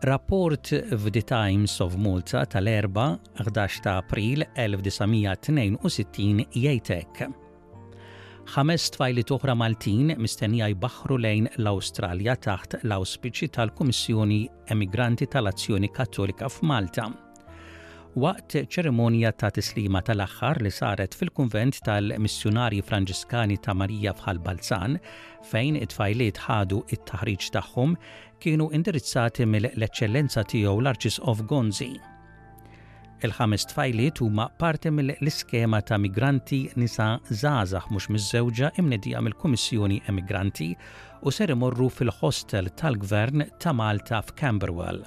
Rapport f'The Times of Malta tal-erba 11 ta' April 1962 jgħidlek. Ħames tfajli oħra Maltin mistennija jbaħħru lejn l-Awstralja taħt l-awspiċi tal-Kummissjoni Emigranti tal-Azzjoni Kattolika f'Malta. Waqt ċerimonja ta' tislima tal-aħħar li saret fil-kunvent tal-Missjunarji Franġiskani ta' Marija f'Ħal Balzan, fejn it-tfajliet ħadu it-taħriġ tagħhom, kienu indirizzati mill-Eċċellenza tiegħu l-Arċisqof Gonzi. Il-ħames tfajliet huma parti mill-iskema ta' migranti nisa żgħażagħ mhux miżżewġa imnedija mill-Kummissjoni Emigranti u ser imorru fil-hostel tal-Gvern ta' Malta f'Camberwell.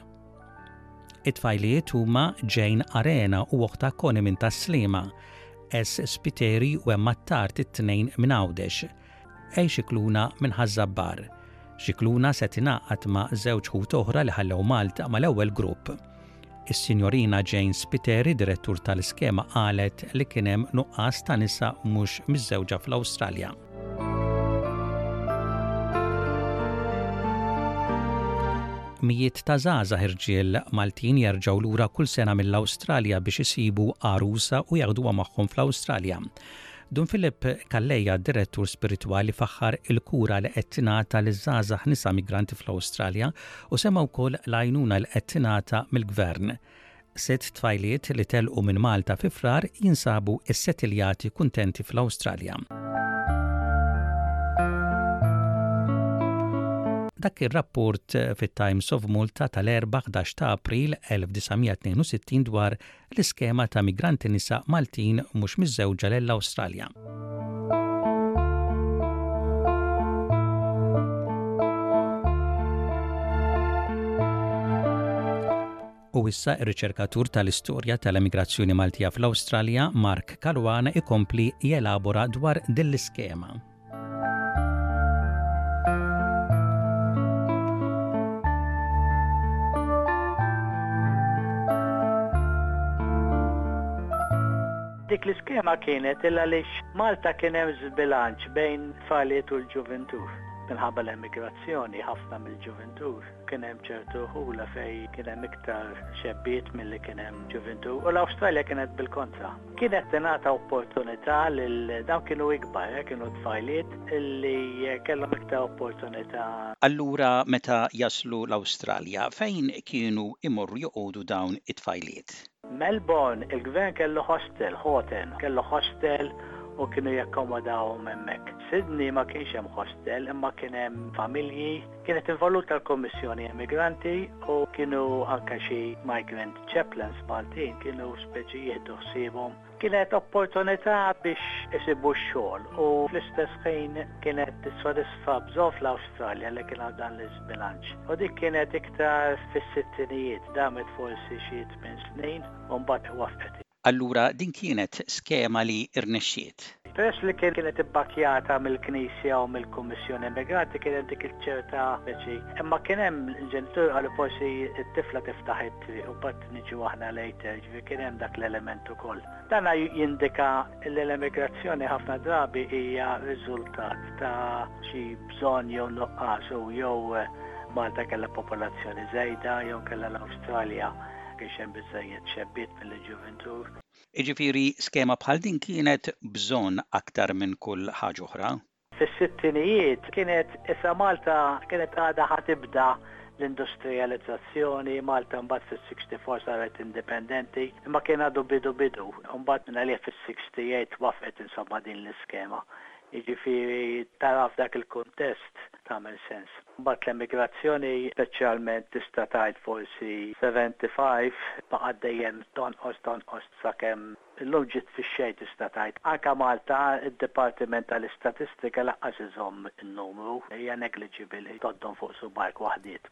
It-tfajliet huma Jane Arena u oħtha Connie minn Tas-Sliema, S. Spiteri u Emma Attard it-tnejn minn Għawdex, A. Scicluna minn Ħaż-Żabbar. Scicluna se tingħaqad ma' żewġ ħut oħra li ħallew Malta mal-ewwel grupp. Is-Sinjorina Jane Spiteri, direttur tal-iskema qalet li kien hemm nuqqas ta' nisa mhux miżżewġa fl-Awstralja. mijiet ta' żgħażagħ irġiel Maltin jerġgħu lura kull sena mill-Awstralja biex isibu għarusa u jaħduha magħhom fl-Awstralja. Dun Filip Kalleja, direttur spiritwali faħħar il-kura li qed tingħata l żgħażagħ nisa migranti fl-Awstralja u semgħu wkoll l-għajnuna li qed tingħata mill-gvern. Sitt tfajliet li telqu minn Malta fi Frar jinsabu ssetiljati kuntenti fl-Awstralja. Dak ir-rapport eh, fit-Times of Malta tal-4 11 ta' April 1962 dwar l-iskema ta' migranti nisa Maltin mhux miżżewġa lill-Awstralja. U issa r-riċerkatur tal-istorja tal-emigrazzjoni Maltija fl-Awstralja, Mark Caruana, ikompli jelabora dwar din l-iskema. dik l-iskema kienet illa lix Malta kien hemm żbilanċ bejn tfaliet u l-ġuventur minħabba l-emigrazzjoni ħafna mill-ġuventur kien hemm ċertu ħula fej kien hemm iktar xebbiet milli kien hemm ġuvintu u l-Awstralja kienet bil-kontra. Kienet tingħata opportunità lil dawn kienu ikbar, eh, kienu tfajliet li kellhom iktar opportunità. Allura meta jaslu l-Awstralja fejn kienu imorru joqogħdu dawn it-tfajliet? Melbourne, il-gvern kellu hostel, ħoten, kellu hostel u kienu jakkomodawhom hemmhekk. Sydney ma kienx hemm hostel imma kien hemm familji Kienet tinvoluta l-Kummissjoni Immigranti u kienu anke xi migrant chaplains Maltin kienu speċi jieħdu ħsiebhom. Kienet opportunità biex isibu x-xogħol u fl-istess ħin kienet tissodisfa bżonn fl-Awstralja li kien għal dan l-iżbilanċ. U dik kienet iktar fis-sittinijiet, damet forsi xi tmien snin u mbagħad waffqet. Allura din kienet skema li rnexxiet. Peress li kienet ibbakkjata mill-Knisja u mill-Kummissjoni Immigranti kienet dik iċ-ċerta speċi. Imma kien hemm il-ġenituri qalu forsi t-tifla tiftaħ it-triq u mbagħad niġu aħna later, ġifieri kien hemm dak l-element ukoll. Dan jindika li l-emigrazzjoni ħafna drabi hija riżultat ta' xi bżonn jew nuqqas u jew Malta kellha popolazzjoni żejda jew kellha l-Awstralja kienx hemm biżżejjed xebbiet. Jiġifieri skema bħal din kienet bżonn aktar minn kull ħaġa oħra. Fis-sittinijiet kienet issa Malta kienet għadha ħa tibda l-industrijalizzazzjoni, Malta mbagħad fis-64 saret indipendenti, imma kien għadu bidu bidu. Mbagħad mingħalih fis-68 waffqet insomma din l-iskema. Jiġifieri taraha f'dak il-kuntest. tagħmel sens. Mbagħad l-emigrazzjoni speċjalment tista' tgħid forsi 75 baqgħet dejjem tonqos tonqos sakemm illum ġiet fix-xejn tista' tgħid. Anke Malta d-Dipartiment tal-Istatistika lanqas iżomm in-numru, hija negliġibbili, tgħoddhom fuq subgħajk waħdiet.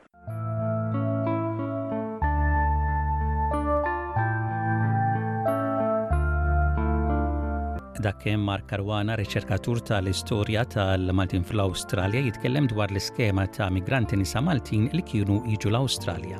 Dak kemm Mark Karwana, riċerkatur tal-istorja tal-Maltin fl-Awstralja, jitkellem dwar l-iskema ta' migranti nisa Maltin li kienu jiġu l-Awstralja.